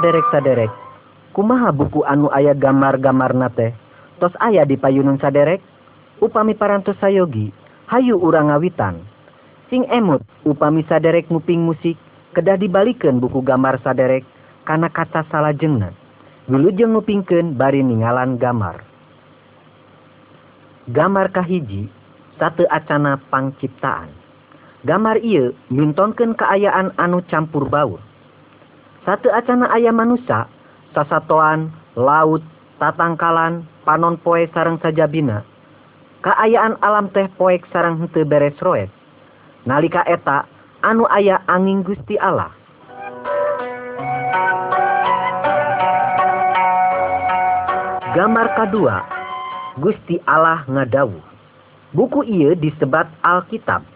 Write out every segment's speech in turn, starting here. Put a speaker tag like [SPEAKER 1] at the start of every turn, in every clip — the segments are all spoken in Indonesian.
[SPEAKER 1] saderek saderek kumaha buku anu aya gambar-gambar nate? Tos aya di payunun saderek? Upami parantos sayogi hayu urang ngawitan. Sing emut upami saderek nguping musik kedah dibalikan buku gambar saderek karena kaca salah jengna. Wilujeng ngupingken bari ningalan gambar gambar kahiji satu acana pangciptaan. Gambar ia mintonken keayaan anu campur baur. Satu acana ayam manusia sasatoan laut tatangkalan panon poe sarang sajabina kaayaan alam teh poek sarang henteu beres roes nalika eta anu aya angin Gusti Allah. Gambar kedua Gusti Allah ngadawuh. Buku ieu disebat Alkitab.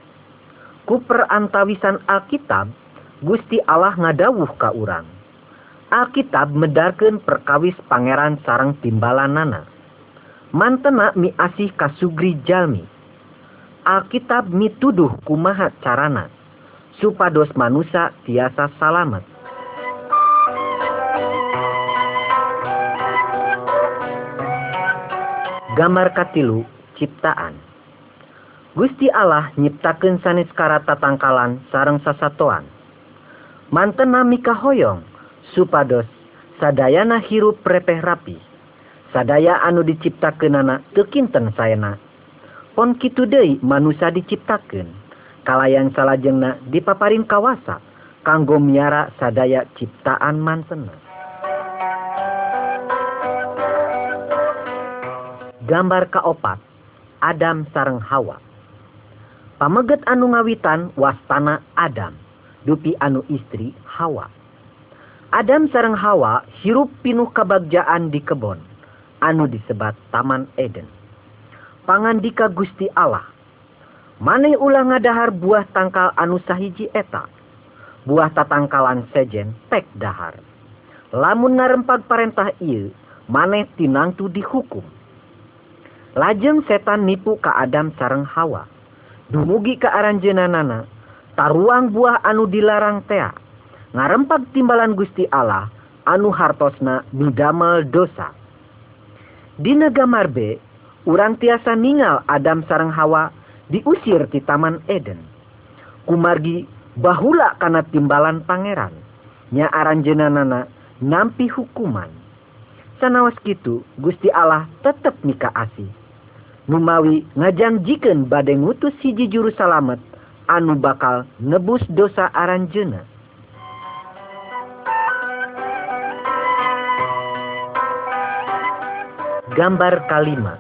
[SPEAKER 1] Ku perantawisan Alkitab Gusti Allah ngadawuh ka urang. Alkitab medarkeun perkawis pangeran sarang timbalanana mantena mi asih kasugri jalmi. Alkitab mituduh kumaha carana supados manusia tiasa salamet. Gambar katilu ciptaan. Gusti Allah nyiptakeun sanes karata tangkalan sareng sasatoan mantena mikahoyong supados sadayana hirup prepeh rapi. Sadaya anu diciptakeunana teu kinten saena. Pon kitu deui manusia diciptakeun. Kalayan salajengna dipaparin kawasa kanggo miara sadaya ciptaan mantena. Gambar kaopat Adam sareng Hawa. Pameget anu ngawitan wastana Adam. dupi anu istri Hawa. Adam sarang Hawa hirup pinuh kabagjaan di kebon. Anu disebat Taman Eden. Pangandika Gusti Allah. Maneh ulah ngadahar buah tangkal anu sahiji eta. Buah tatangkalan sejen pek dahar. Lamun narempag parentah ieu maneh tinangtu dihukum. Lajeng setan nipu ka Adam sarang Hawa. Dumugi ka aranjenanana taruang buah anu dilarang tea. Ngarempag timbalan Gusti Allah anu hartosna nudamel dosa. Dina gamarbe urang tiasa ningal Adam sarang Hawa diusir di Taman Eden. Kumargi bahula kana timbalan pangeran. Nya aranjenanana nampi hukuman. Sanawas kitu Gusti Allah tetap nikah asih. Numawi ngajang jiken badai ngutus siji juru salamet anu bakal nebus dosa aranjena. Gambar kalima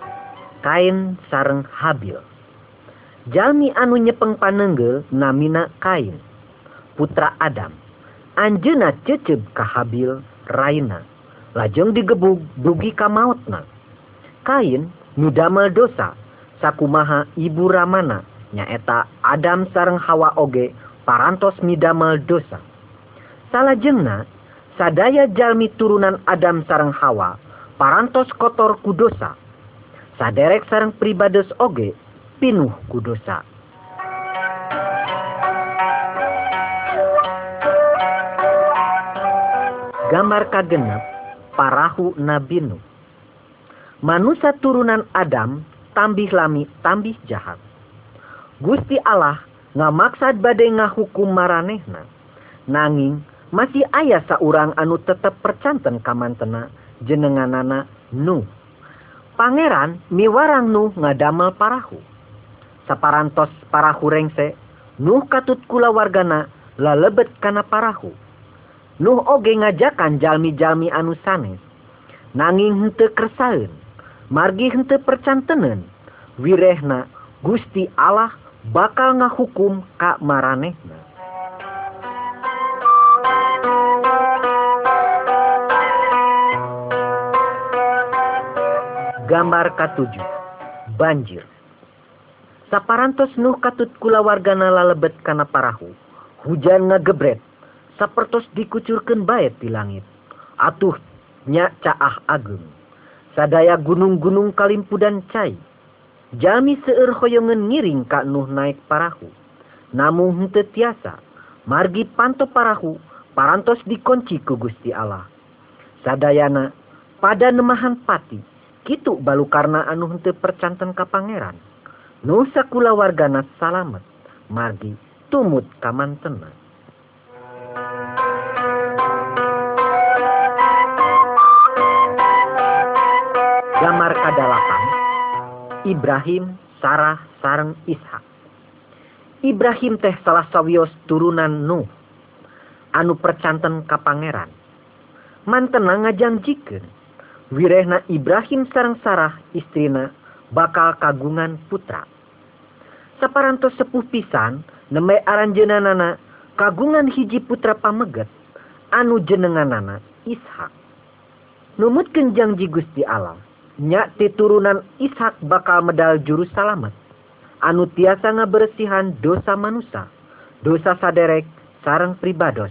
[SPEAKER 1] Kain sareng Habil. Jalmi anu nyepeng panenggel namina Kain. Putra Adam Anjena ceceb ka Habil Raina. Lajeng digebug dugi ka mautna. Kain nudamel dosa sakumaha ibu ramana nyaeta Adam sareng Hawa oge parantos midamel dosa. Salajengna sadaya jalmi turunan Adam sareng Hawa parantos kotor kudosa saderek sareng pribades oge pinuh kudosa gambar kagenep parahu Nabi Nuh manusia turunan Adam tambih lami tambih jahat Gusti Allah ngamaksad badai ngahukum maranehna. Nanging masih ayah saurang anu tetap percanten kamantena jenenganana nu. Pangeran miwarang nu ngadamel parahu. Saparantos parahu rengse Nuh katut kula wargana lalebet kana parahu. Nuh oge ngajakan jalmi-jalmi anu sanes nanging henteu kersaeun margi henteu percantenen. Wirehna Gusti Allah bakal ngahukum ka maranehna gambar katujuh banjir. Saparantos nuh katut kula wargana lalebet kana parahu. Hujan ngagebret. Sapertos dikucurkan baet di langit. Atuh nya caah agung sadaya gunung-gunung kalimpu dan cai Jami seueur hoyongen ngiring ka Nuh naik parahu. Namun henteu tiasa, margi panto parahu, parantos dikunci ku Gusti Allah. Sadayana, pada nemahan pati, kitu balu karena anu henteu percanten ka pangeran. nu sakula wargana salamet, margi tumut kamantenan. Ibrahim Sarah sareng Ishak. Ibrahim teh salah sawios turunan Nuh anu percanten ka Pangeran. Mantena ngajanjikeun wirehna Ibrahim sareng Sarah istrina bakal kagungan putra. Saparantos sepuh pisan neme aranjeunanana kagungan hiji putra pameget anu jenenganana Ishak. Numutkeun janji Gusti Allah nya titurunan Ishak bakal medal juru salamet anu tiasa ngabersihan dosa manusia, dosa saderek sarang pribados.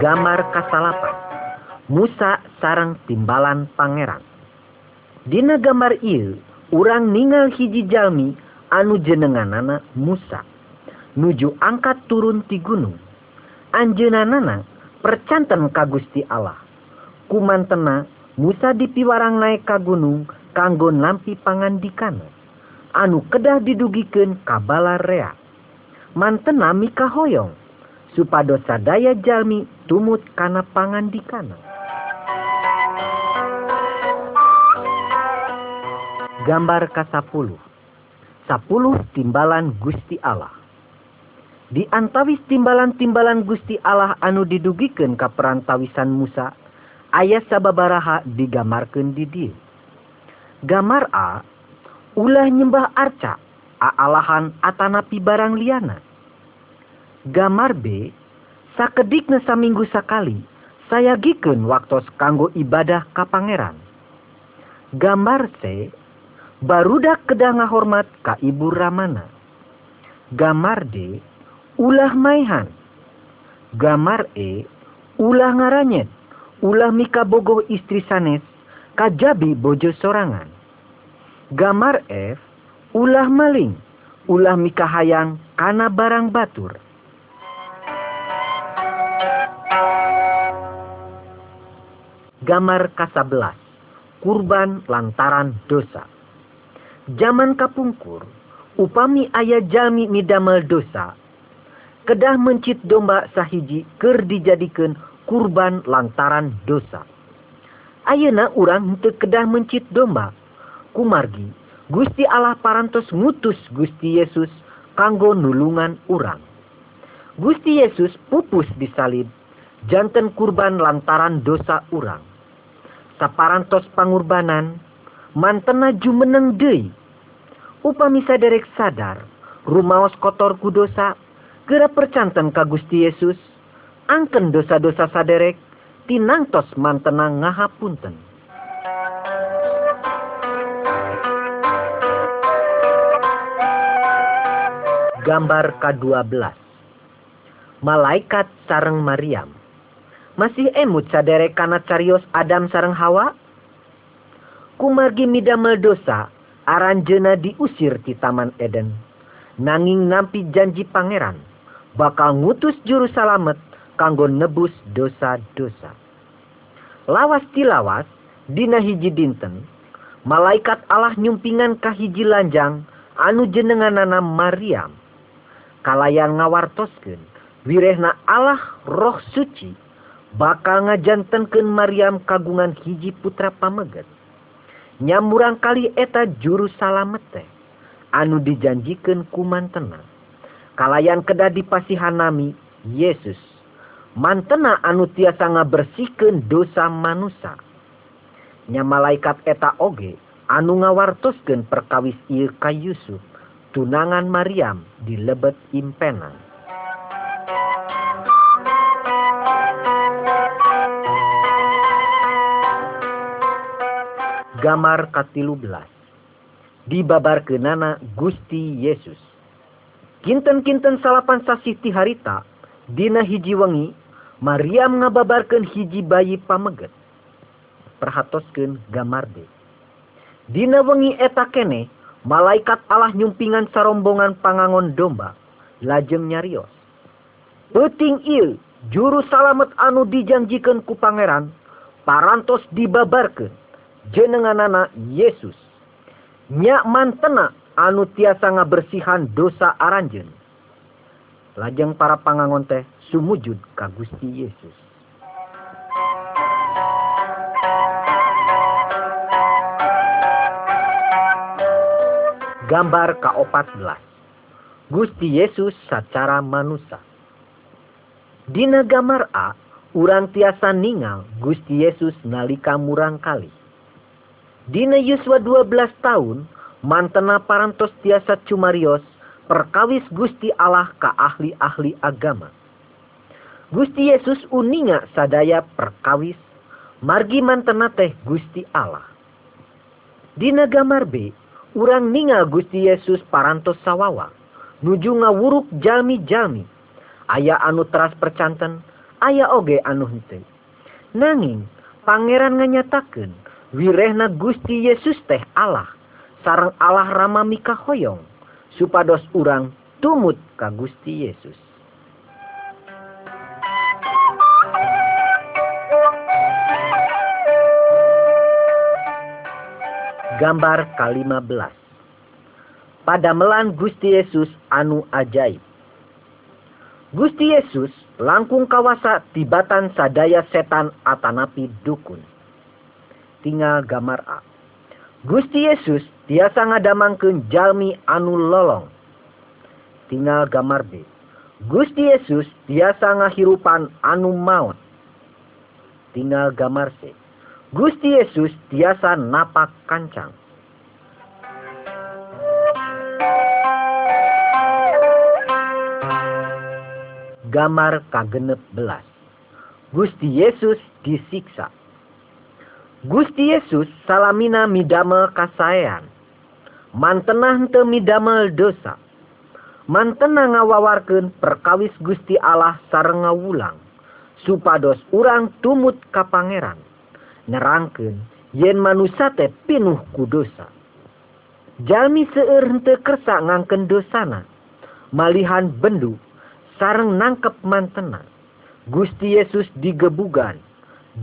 [SPEAKER 1] Gambar kasalapan Musa sarang timbalan pangeran. Dina gambar il, urang ningal hiji jalmi anu jenenganana Musa. Nuju angkat turun ti gunung. Anjeunanana percanten ka Gusti Allah. Kumantena Musa dipiwarang naik ka gunung kanggo nampi pangandikana anu kedah didugikan kabala rea mantena mika hoyong supados sadaya jalmi tumut kana pangandikana gambar ke-10 Sapuluh timbalan Gusti Allah di antawis timbalan-timbalan Gusti Allah anu didugikan ka perantawisan Musa ayat sababaraha digamarkan di dia. Gamar A, ulah nyembah arca, aalahan atanapi barang liana. Gamar B, sakedik saminggu sakali, saya giken waktu kanggo ibadah ka pangeran. Gambar C, barudak kedah ngahormat ka ibu ramana. Gamar D, ulah maihan. Gamar E, ulah ngaranyet ulah mika bogoh istri sanes kajabi bojo sorangan. Gamar F, ulah maling, ulah mika hayang kana barang batur. Gamar kasabelas, kurban lantaran dosa. Zaman kapungkur, upami ayah jami midamel dosa, kedah mencit domba sahiji ker dijadikan kurban lantaran dosa. Ayeuna urang henteu kedah mencit domba. Kumargi, Gusti Allah parantos ngutus Gusti Yesus kanggo nulungan urang. Gusti Yesus pupus disalib, janten kurban lantaran dosa urang. Saparantos pangurbanan, mantena jumeneng deui. Upami saderek sadar, rumaos kotor ku dosa, geura percanten ka Gusti Yesus, angken dosa-dosa saderek tinangtos mantenang ngahapunten. Gambar ke-12 Malaikat sareng Maryam Masih emut saderek kana carios Adam sareng Hawa? Kumargi midamel dosa, aranjena diusir di Taman Eden. Nanging nampi janji pangeran, bakal ngutus juru salamet kanggo nebus dosa-dosa. Lawas tilawas dina hiji dinten malaikat Allah nyumpingan ka hiji lanjang anu jenenganana Maryam. Kalayan ngawartoskeun wirehna Allah roh suci bakal ngajantenkeun Maryam kagungan hiji putra pameget. Nyamurang kali eta juru salamet teh anu dijanjikeun kumantena. Kalayan kedah dipasihanami Yesus mantena anu tiasa ngabersihkeun dosa manusia. Nya malaikat eta oge anu ngawartoskeun perkawis ieu ka Yusuf tunangan Maryam di lebet impenan. Gamar katilu belas dibabarkeunana Gusti Yesus. kinten-kinten salapan sasiti harita Dina hiji wengi Maryam ngababarkan hiji bayi pameget perhatosken gamarde. Dina wengi eta kene malaikat Allah nyumpingan sarombongan pangangon domba lajeng nyarios. Peting il juru salamet anu dijanjikan ku pangeran parantos dibabarkan jenenganana Yesus. Nyak mantena anu tiasa ngabersihan dosa aranjen. Lajeng para pangangon teh sumujud ka Gusti Yesus. Gambar ke-14 Gusti Yesus secara manusia Dina gambar A, urang tiasa ningal Gusti Yesus nalika murang kali. Dina Yuswa 12 tahun, mantena parantos tiasa cumarios perkawis Gusti Allah ka ahli-ahli agama. Gusti Yesus uninga sadaya perkawis, margi mantena teh Gusti Allah. Dina gambar B, urang ninga Gusti Yesus parantos sawawa nuju ngawuruk jalmi-jalmi aya anu teras percanten aya oge anu hente nanging pangeran nganyatakeun wirehna Gusti Yesus teh Allah sarang Allah Rama Mika hoyong supados urang tumut ka Gusti Yesus Gambar ke-15 Pada melan Gusti Yesus anu ajaib. Gusti Yesus langkung kawasa tibatan sadaya setan atanapi dukun. Tinggal gambar A. Gusti Yesus tiasa ngadamangkeun jalmi anu lolong. Tinggal gambar B. Gusti Yesus tiasa ngahirupan anu maut. Tinggal gambar C. Gusti Yesus tiasa napak kancang. Gambar kagenep belas. Gusti Yesus disiksa. Gusti Yesus salamina midamel kasayan. Mantena hente midamel dosa. Mantena ngawawarkeun perkawis Gusti Allah sareng ngawulang. Supados urang tumut ka pangeran yen manusia teh pinuh ku dosa. Jalmi seueur henteu kersa ngangkeun dosana, malihan bendu sareng nangkep mantena. Gusti Yesus digebugan,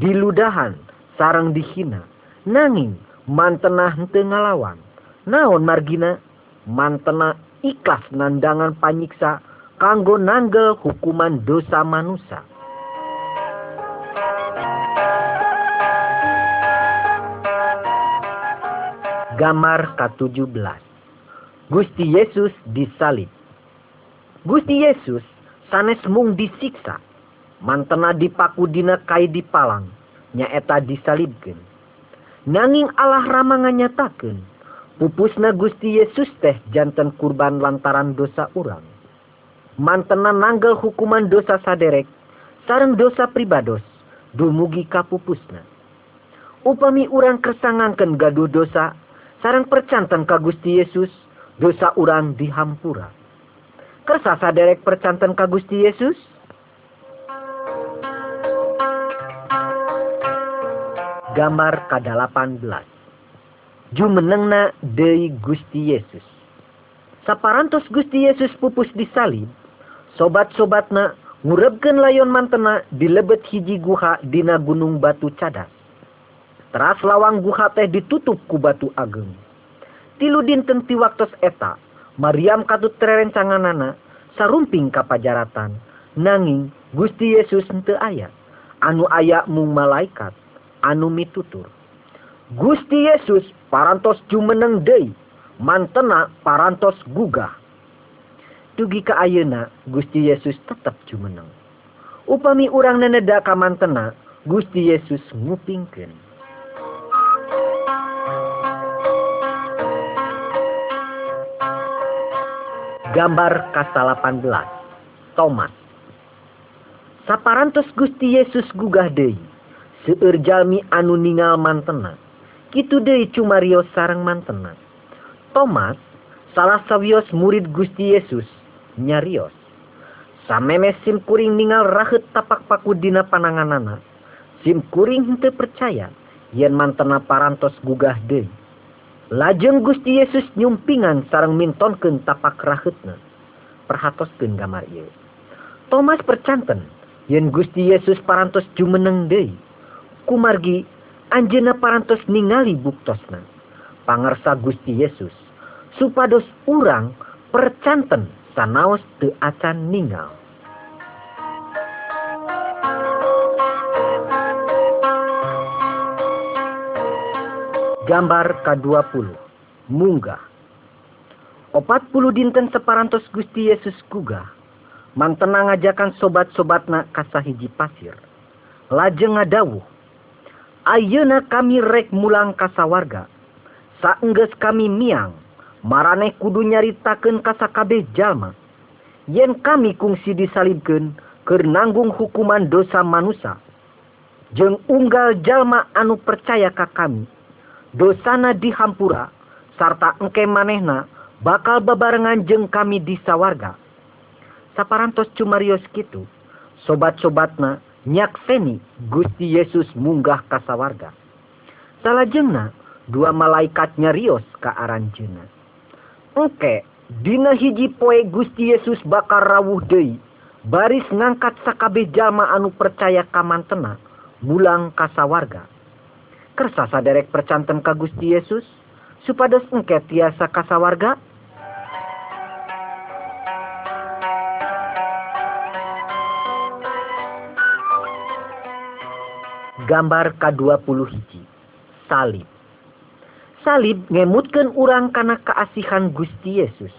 [SPEAKER 1] diludahan, sareng dihina. Nanging mantena henteu ngalawan. Naon margina? Mantena ikhlas nandangan panyiksa kanggo nanggel hukuman dosa manusia. Gambar ke-17 Gusti Yesus disalib Gusti Yesus sanes mung disiksa mantena dipaku dina kai dipalang nyaeta disalibkeun nanging Allah rama nganyatakeun pupusna Gusti Yesus teh janten kurban lantaran dosa urang mantena nanggel hukuman dosa saderek sareng dosa pribados dumugi kapupusna upami urang kersangangken gaduh dosa sarang percantan ka Gusti Yesus dosa urang dihampura. Kersa saderek percantan ka Gusti Yesus? Gambar ke-18 jumenengna deui Gusti Yesus. Saparantos Gusti Yesus pupus disalib, sobat-sobatna ngurebkeun layon mantena di lebet hiji guha dina gunung batu cadas. Teras lawang guha teh ditutup ku batu ageng. Tilu dinten ti waktos eta, Maryam katut tererencanganana, sarumping kapajaratan, nanging Gusti Yesus henteu aya, anu aya mung malaikat, anu mitutur. Gusti Yesus parantos jumeneng deui, mantena parantos gugah. Dugi ka ayeuna Gusti Yesus tetep jumeneng. Upami urang neneda ka mantena, Gusti Yesus ngupingkeun. Gambar kasta 18 Thomas Saparantos Gusti Yesus gugah deui seueur jalmi anu ningal mantena kitu deui cumario sareng mantena Thomas salah sawios murid Gusti Yesus nyarios sameme sim kuring ningal rahet tapak paku dina pananganana sim kuring henteu percaya yen mantena parantos gugah deui Lajeng Gusti Yesus nyumpingan sarang mintonkeun tapak rahetna. perhatoskeun gambar ieu. Thomas percanten yen Gusti Yesus parantos jumeneng deui. Kumargi anjeuna parantos ningali buktosna. Pangersa Gusti Yesus supados urang percanten sanaos teu acan ningal. Gambar K20 Munggah Opat puluh dinten separantos Gusti Yesus gugah. Mantena ngajakan sobat-sobatna kasahiji pasir. Lajeng ngadawuh. Ayeuna kami rek mulang kasawarga saenggeus kami miang maraneh kudu nyaritakeun ka sakabeh jalma yen kami kungsi disalibkeun keur nanggung hukuman dosa manusia jeung unggal jalma anu percaya ka kami dosana dihampura sarta engke manehna bakal babarengan jeung kami di sawarga. Saparantos cumarios kitu sobat-sobatna nyakseni Gusti Yesus munggah ka sawarga. Salajengna dua malaikat nyarios ka aranjeuna. Engke dina hiji poe Gusti Yesus bakal rawuh deui baris ngangkat sakabeh jalma anu percaya ka mantena mulang ka sawarga. Kersa saderek percanten ka Gusti Yesus supados engke tiasa kasawarga gambar K20 hiji. Salib. Salib ngemutkan urang karena keasihan Gusti Yesus.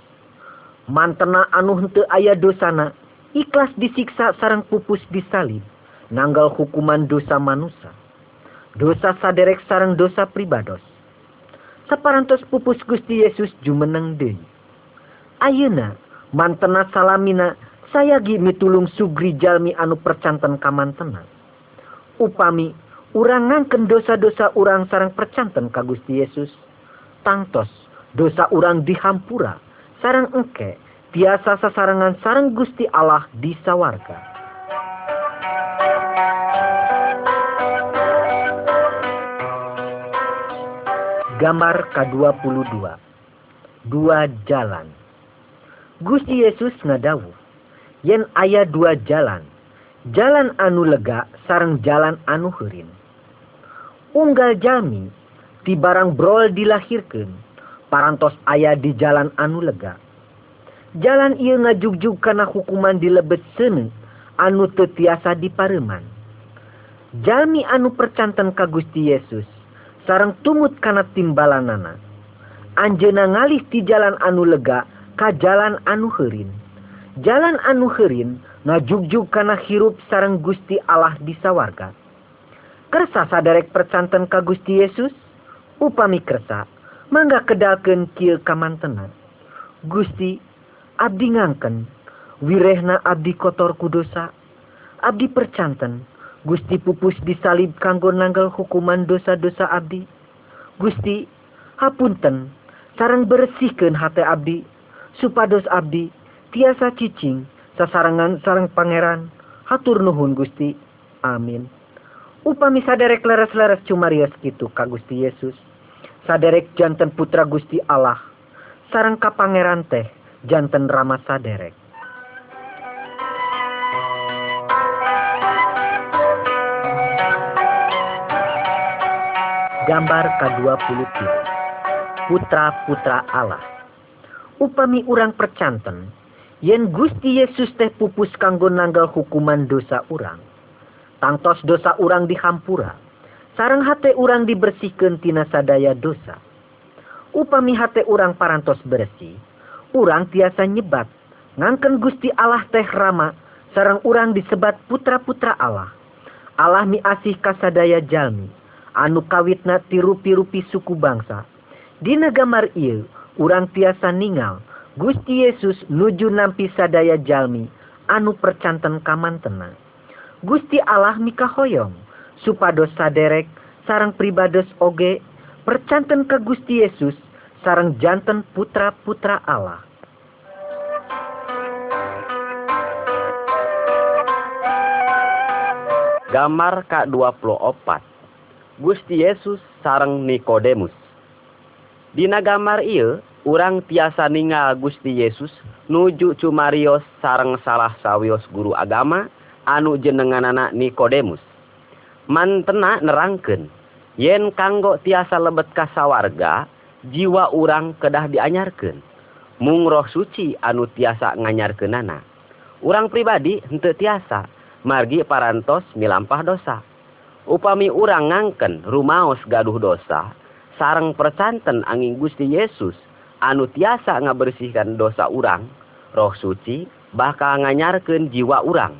[SPEAKER 1] Mantena anu henteu aya dosana ikhlas disiksa sarang pupus disalib nanggal hukuman dosa manusia dosa saderek sarang dosa pribados. Saparantos pupus Gusti Yesus jumeneng deui. Ayeuna mantena salamina sayagi mitulung sugri jalmi anu percanten kamantena upami urang ngangken dosa-dosa urang sarang percanten ka Gusti Yesus. Tangtos dosa urang dihampura sarang engke biasa sasarangan sarang Gusti Allah di sawarga. Gambar K22 dua jalan. Gusti Yesus ngadawu yen aya dua jalan jalan anu lega sarang jalan anu herin unggal jami ti barang brol dilahirkan parantos ayah di jalan anu lega. Jalan ia ngajugjug karena hukuman dilebet sene anu tetiasa di pareman jami anu percantan ka Gusti Yesus sarang tumut kana timbalanana. Anjena ngalih ti jalan anu lega ka jalan anu herin jalan anu herin ngajugjug kana hirup sarang Gusti Allah di sawarga. Kersa sadarek percanten ka Gusti Yesus? Upami kersa mangga kedalkeun kieu kamantena Gusti abdi ngangken wirehna abdi kotor ku dosa. Abdi percanten Gusti pupus disalib kanggo nanggal hukuman dosa-dosa abdi. Gusti hapunten sarang bersihkeun hate abdi supados abdi tiasa cicing sasarangan sarang pangeran. Hatur nuhun Gusti. Amin upami saderek leres-leres cumarios gitu ka Gusti Yesus. Saderek janten putra Gusti Allah. Sarang ka pangeran teh janten rama saderek. Gambar K20 putra-putra Allah. Upami urang percanten yen Gusti Yesus teh pupus kanggo nanggal hukuman dosa urang tangtos dosa urang dihampura sarang hate urang dibersihkan tina sadaya dosa. Upami hate urang parantos bersih urang tiasa nyebat. Ngangken Gusti Allah teh Rama sarang urang disebat putra-putra Allah. Allah mi asih kasadaya jalmi anu kawitna ti rupi-rupi suku bangsa. Dina gamar il urang tiasa ningal Gusti Yesus nuju nampi sadaya jalmi anu percanten kaman tenang Gusti Allah mikahoyong supados saderek sarang pribados oge percanten ke Gusti Yesus sarang janten putra-putra Allah.
[SPEAKER 2] Gambar K24 Gusti Yesus sarang Nikodemus. Dina gambar ieu urang tiasa ningal Gusti Yesus nuju cumarios sarang salah sawios guru agama anu jenenganana Nikodemus. Mantena nerangken yen kanggo tiasa lebet kasawarga jiwa urang kedah dianyarkan mung roh suci anu tiasa nganyarkenana urang pribadi hente tiasa margi parantos milampah dosa. Upami urang ngangken rumaos gaduh dosa sarang percanten angin Gusti Yesus anu tiasa ngabersihkan dosa urang roh suci bakal nganyarkan jiwa urang.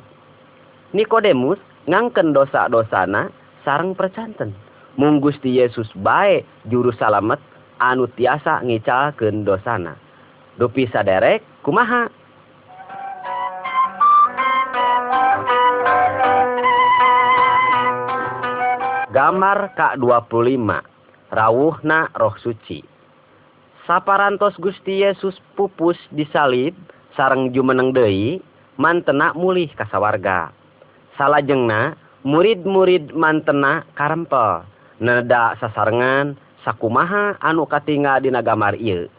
[SPEAKER 2] Nikodemus ngangken dosa-dosana sarang percanten. Mung Gusti Yesus baik juru salamet anu tiasa ngicalkeun dosana. Dupi saderek kumaha? Gambar K25 Rawuhna Roh Suci saparantos Gusti Yesus pupus disalib sareng jumeneng deui mantena mulih kasawarga salajengna murid-murid mantena karempel. Neda sasarengan sakumaha anu katingal dina gambar ieu.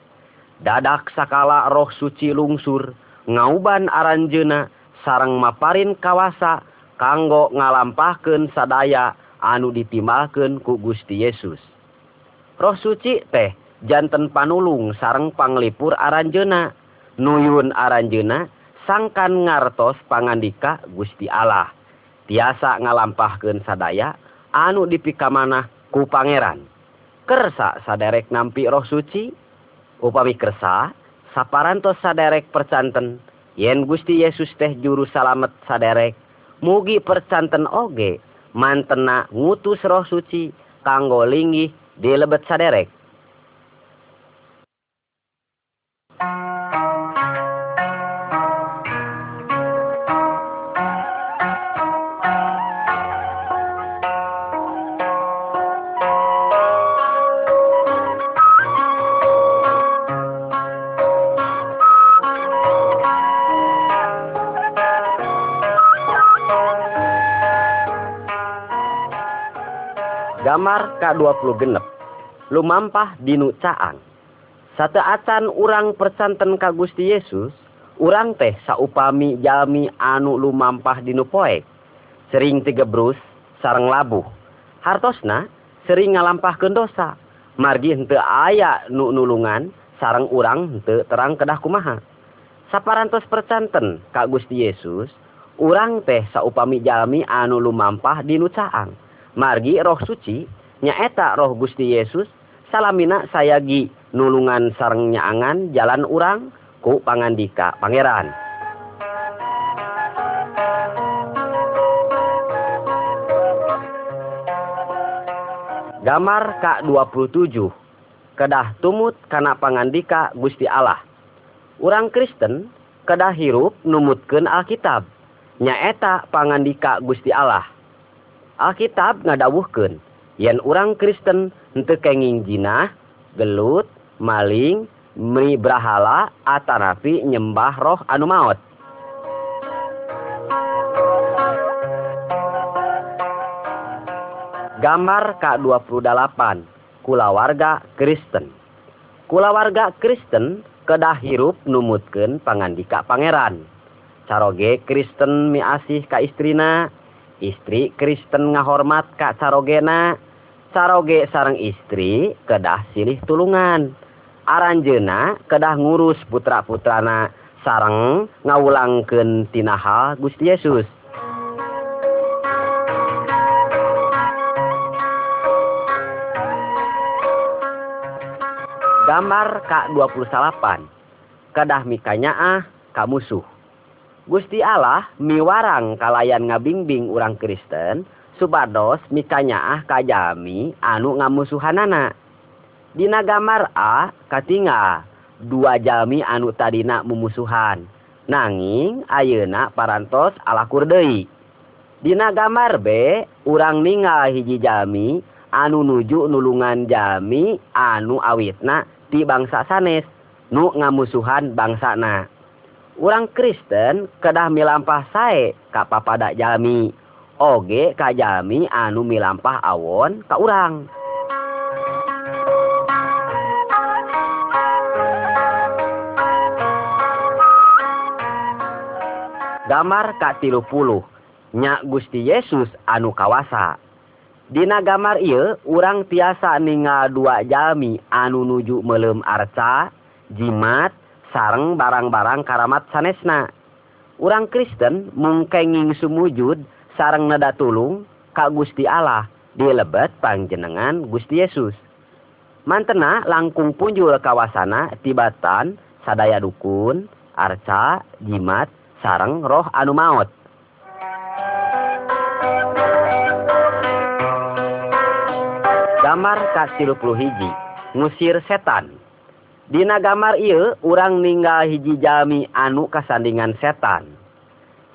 [SPEAKER 2] Dadak sakala roh suci lungsur ngauban aranjeuna sarang maparin kawasa kanggo ngalampahkeun sadaya anu ditimbalkeun ku Gusti Yesus. Roh suci teh janten panulung sarang panglipur aranjeuna nuyun aranjeuna sangkan ngartos pangandika Gusti Allah. Tiasa ngalampahkeun sadaya anu dipikamanah ku pangeran. Kersa saderek nampi roh suci upami kersa saparantos saderek percanten yen Gusti Yesus teh juru salamet saderek mugi percanten oge mantena ngutus roh suci kanggo linggih di lebet saderek Gambar K20 genep lumampah dinu caang sateatan urang percanten ka Gusti Yesus urang teh saupami jalmi anu lumampah dinu poek. Sering tigebrus sarang labuh. Hartosna sering ngalampahkeun dosa. Margi henteu aya nu nulungan sarang urang henteu terang kedah kumaha. Saparantos percanten ka Gusti Yesus urang teh saupami jalmi anu lumampah dinu caang margi roh suci nyaeta roh Gusti Yesus salamina sayagi nulungan sareng nyaangan jalan urang ku pangandika pangeran. Gambar K27 kedah tumut kana pangandika Gusti Allah. Urang Kristen kedah hirup numutkeun Alkitab. Nyaeta pangandika Gusti Allah Alkitab ngadawuhkeun yen urang Kristen henteu kenging jinah, gelut, maling, meni brahala atanapi nyembah roh anu maot. Gambar K28 kulawarga Kristen. Kulawarga Kristen kedah hirup numutkeun pangandika pangeran. Caroge Kristen miasih ka istrina, istri Kristen ngahormat Kak carogena caroge sarang istri kedah silih tulungan. Aranjena kedah ngurus putra-putrana. Sarang ngawulangkeun tina hal Gusti Yesus. Gambar Kak 28 kedah mikanya ah kamusuh Gusti Allah miwarang kalayan ngabimbing urang Kristen subados mikanyaah kajami anu ngamusuhanana. Dina gambar a katinga dua jami anu tadina mumusuhan. Nanging ayeuna parantos alakur deui Dina gambar B urang ningal hiji jami anu nuju nulungan jami anu awitna ti bangsa sanes nu ngamusuhan bangsana. urang Kristen kedah milampah sae ka papada jalmi oge ka jalmi anu milampah awon ka urang. Gambar Ka 30 nya Gusti Yesus anu kawasa. Dina gambar ieu urang tiasa ningal dua jalmi anu nuju meuleum arca jimat sareng barang-barang karamat sanesna. Urang Kristen mungkenging sumujud sareng nada tulung ka Gusti Allah di lebet panjenengan Gusti Yesus. Mantena langkung punjul kawasana tibatan sadaya dukun arca jimat sareng roh anu maut gambar ka 30 hiji ngusir setan Dina gambar ieu urang ninggal hiji jalmi anu kasandingan setan.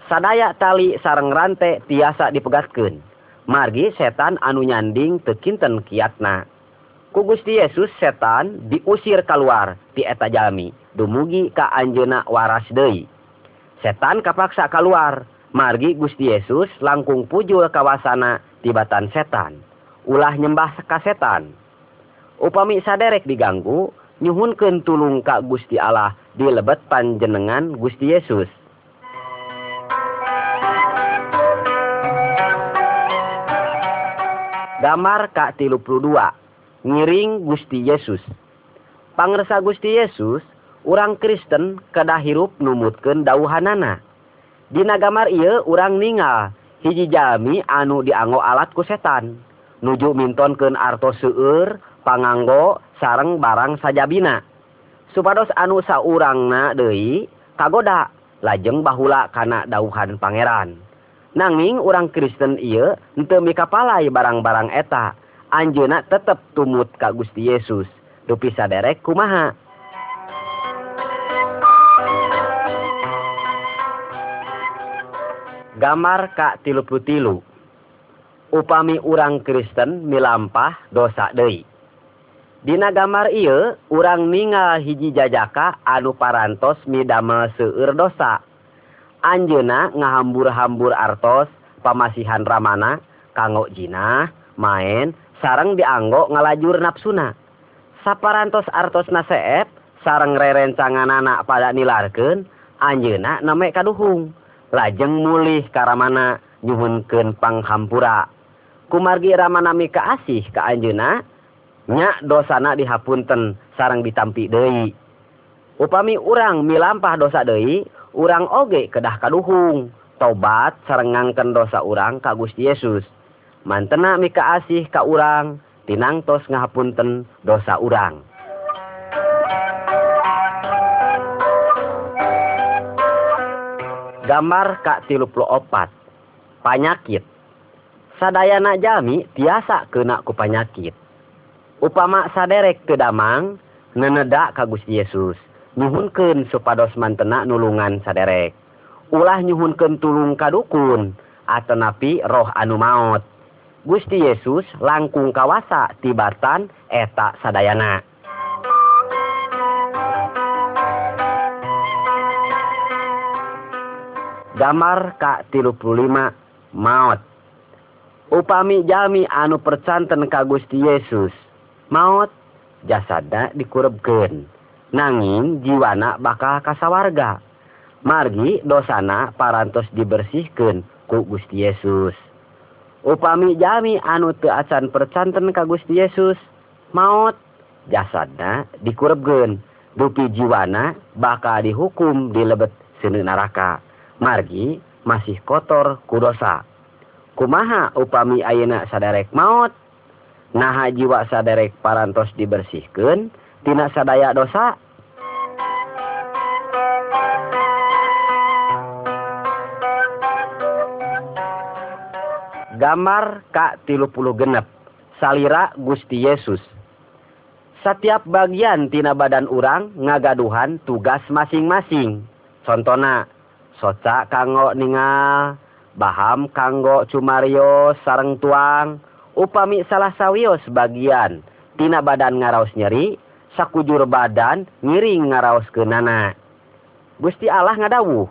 [SPEAKER 2] Sadaya tali sareng rante tiasa dipegaskeun. Margi setan anu nyanding tekinten kiatna. Ku Gusti Yesus setan diusir keluar ti eta jalmi dumugi ka anjeuna waras deui. Setan kapaksa keluar, margi Gusti Yesus langkung pujul kawasana tibatan setan. Ulah nyembah ka setan. Upami saderek diganggu, nyuhunkeun tulung Ka Gusti Allah di lebet panjenengan Gusti Yesus. Gambar Ka tilu dua ngiring Gusti Yesus. Pangersa Gusti Yesus urang Kristen kedah hirup numutkeun dauhanana. Dina gambar ieu urang ningal hiji Jami anu dianggo alat ku setan. Nuju mintonkeun artos seueur panganggo sareng barang sajabina. Supados anu saurangna deui kagoda lajeng bahula kana dauhan pangeran. Nanging urang Kristen ieu henteu mikapalai barang-barang eta anjeuna tetep tumut ka Gusti Yesus. Dupi saderek kumaha? Gambar ka tilu tilu upami urang Kristen milampah dosa deui. Dina gambar ieu urang ningal hiji jajaka anu parantos midamel seueur dosa. Anjeuna ngahambur-hambur artos pamasihan Ramana kanggo jinah, main, sareng dianggo ngalajur nafsuna. Saparantos artos naseep sarang rerencanganana pada nilarkeun anjeuna name kaduhung. Lajeng mulih ka Ramana nyuhunkeun panghampura. Kumargi Ramana mika asih ka anjeuna nya dosana dihapunten sarang ditampi deui. Upami urang milampah dosa deui urang oge kedah kaduhung. Tobat sareng ngangken dosa urang ka Gusti Yesus. Mantena mika asih ka urang tinangtos ngahapunten dosa urang. Gambar ka 34 panyakit. Sadayana jami tiasa kena ku panyakit upama saderek kedamang nenedak ka Gusti Yesus. Nyuhunkeun supados mantena nulungan saderek. Ulah nyuhunkeun tulung kadukun atanapi roh anu maut Gusti Yesus langkung kawasa tibatan eta sadayana. Gambar ka 35 maut upami jami anu percanten ka Gusti Yesus maut jasada dikurubken nanging jiwana bakal kasawarga. Margi dosana parantos dibersihken ku Gusti Yesus. Upami jami anu teacan percanten ka Gusti Yesus. Maut jasada dikurubken dupi jiwana bakal dihukum di lebet seni neraka margi masih kotor ku dosa. Kumaha upami ayeuna sadarek maut? Naha jiwa saderek parantos dibersihkan tina sadaya dosa? Gambar ka tilu puluh genep salira Gusti Yesus. Setiap bagian tina badan urang ngagaduhan tugas masing-masing. Contohna soca kanggo ningal baham kanggo cumario sareng tuang upami salah sawios bagian tina badan ngaraos nyeri sakujur badan ngiring ngaraos ke nana. Gusti Allah ngadawuh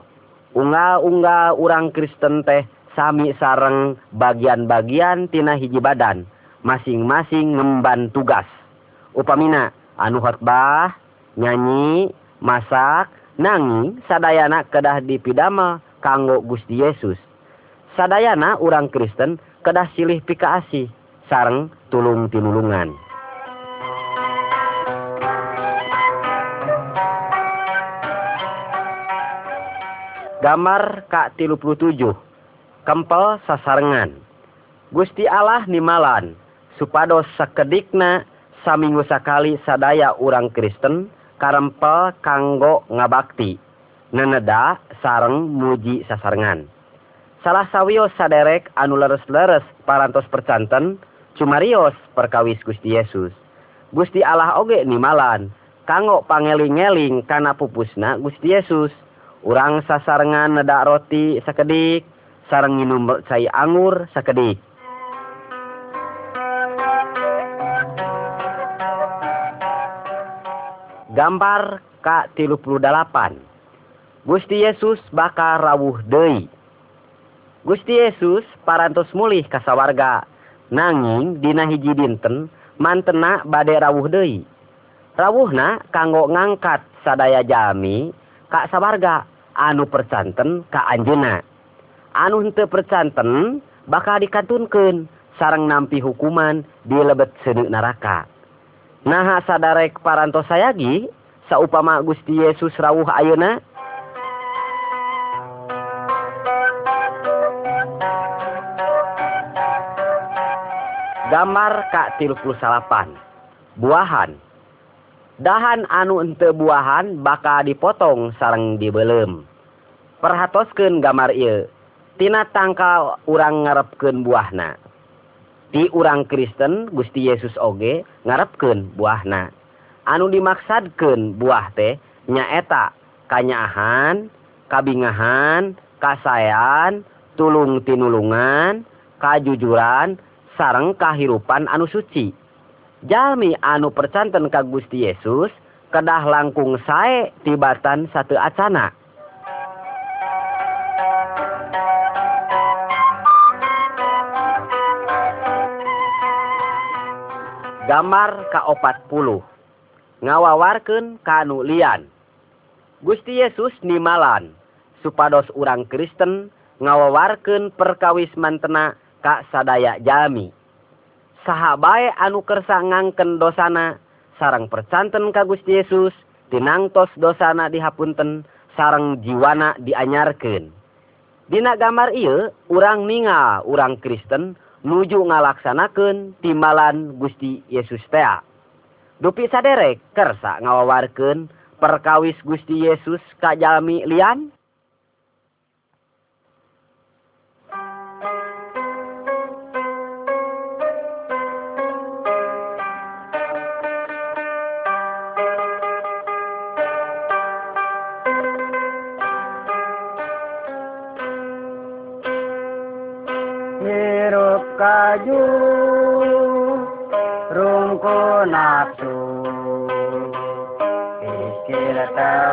[SPEAKER 2] unga-unga urang Kristen teh sami sareng bagian-bagian tina hiji badan masing-masing ngemban tugas. Upamina anu khotbah nyanyi masak nangi sadayana kedah dipidama kanggo Gusti Yesus. Sadayana urang Kristen kedah silih pikaasi sareng tulung tinulungan. Gambar Kak 37 kempel sasarengan. Gusti Allah nimalan supados sakedikna saminggu sakali sadaya urang Kristen karempel kanggo ngabakti neneda sareng muji sasarengan. Salah sawios saderek anu leres-leres parantos percanten cumarios perkawis Gusti Yesus. Gusti Allah oge nimalan kanggo pangeling-eling kana pupusna Gusti Yesus. Urang sasarengan neda roti sakedik sareng nginum cai anggur sakedik. Gambar K 38 Gusti Yesus bakal rawuh deui. Gusti Yesus parantos mulih kasawarga nanging dina hiji dinten mantena bade rawuh deui. Rawuhna kanggo ngangkat sadaya jami ka sabarga anu percanten ka anjeuna. Anu henteu percanten bakal dikantunkeun sarang nampi hukuman di lebet seuneu neraka. Naha sadarek parantos sayagi saupama Gusti Yesus rawuh ayeuna gambar Kak tilukpul salapan buahan. Dahan anu ente buahan bakal dipotong sarang dibelem. Perhatoskeun gambar ieu. Tina tangka urang ngarepken buahna. Di urang Kristen Gusti Yesus oge ngarepken buahna. Anu dimaksadken buah teh nyaeta kanyahan kabingahan kasayan tulung tinulungan kajujuran sareng kahirupan anu suci. Jalmi anu percanten ka Gusti Yesus kedah langkung sae tibatan satu acana. Gambar ka opat puluh. Ngawawarken kanu lian. Gusti Yesus nimalan supados urang Kristen ngawawarken perkawis mantena ka sadaya jalmi sahabae anu kersa ngangken dosana sarang percanten ka Gusti Yesus tinangtos dosana dihapunten sarang jiwana dianyarkeun. Dina gambar ieu urang ninga urang Kristen nuju ngalaksanakeun timbalan Gusti Yesus tea. Dupi saderek kersa ngawawarkeun perkawis Gusti Yesus ka jalmi Lian?
[SPEAKER 3] Kaju rungku nafsu. Pikir tewele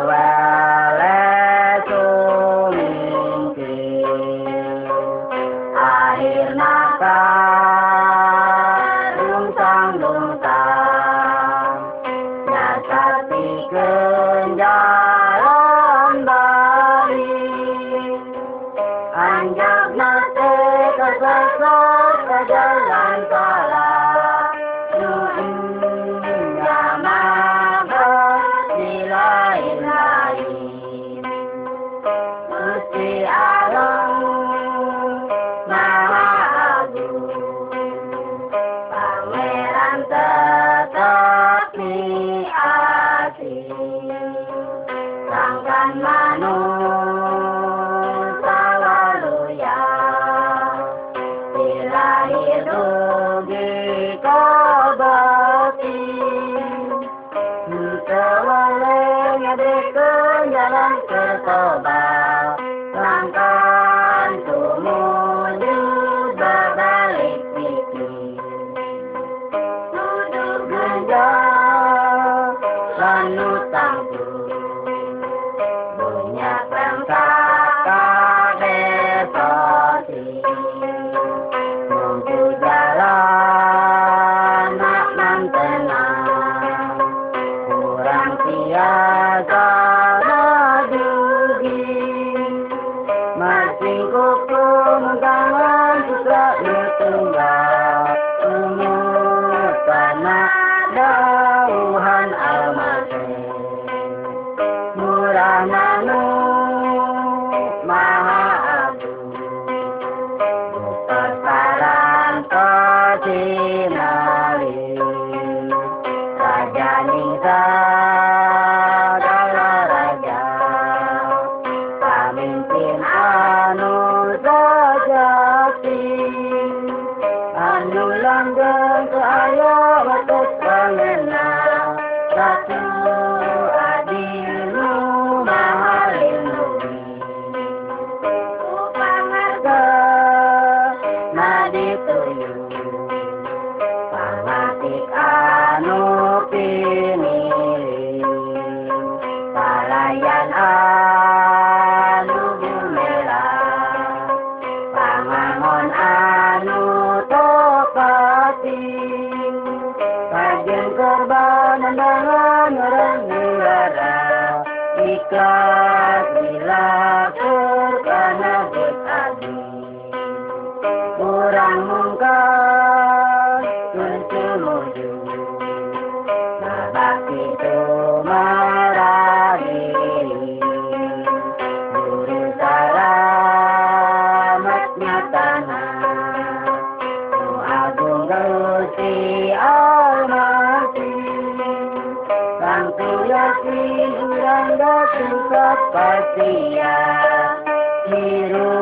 [SPEAKER 3] Palayan anu pasia Hirup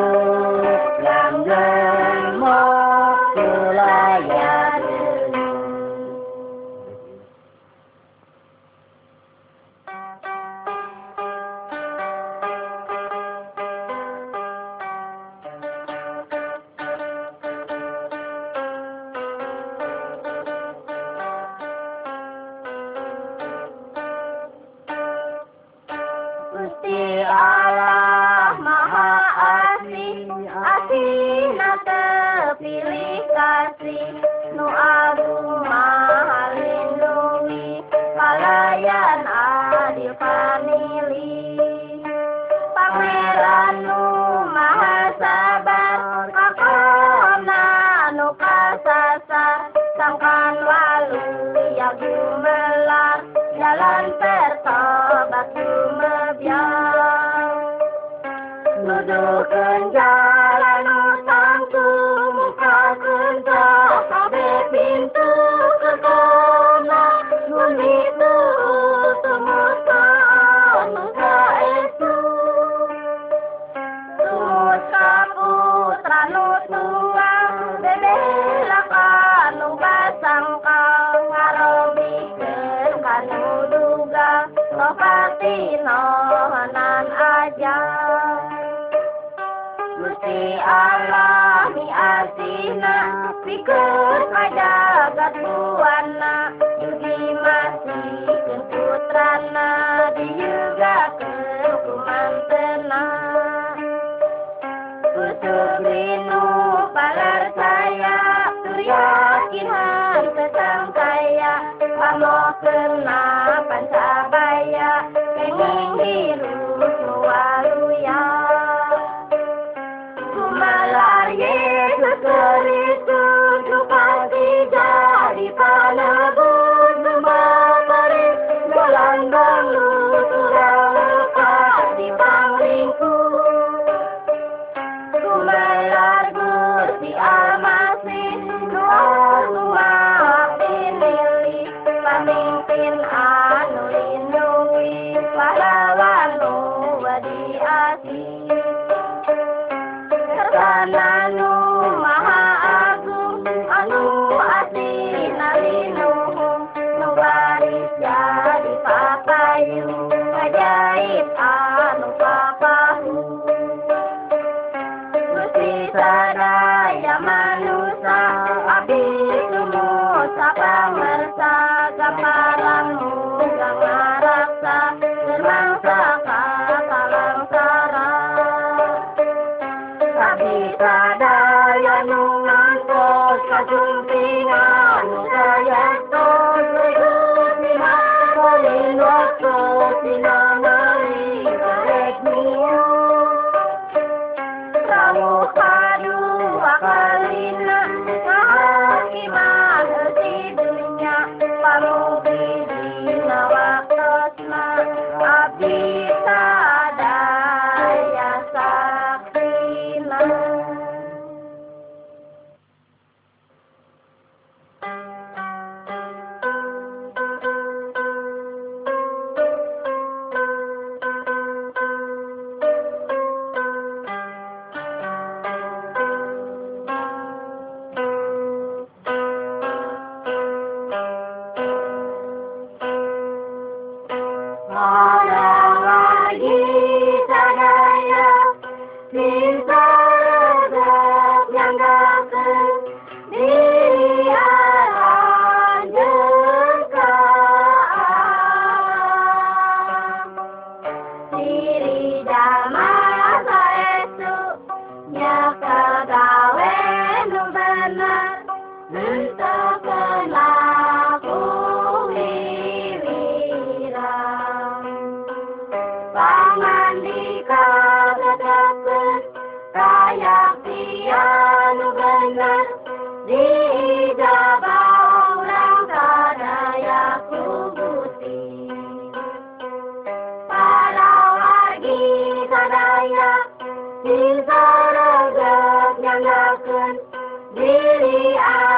[SPEAKER 3] Billy, I.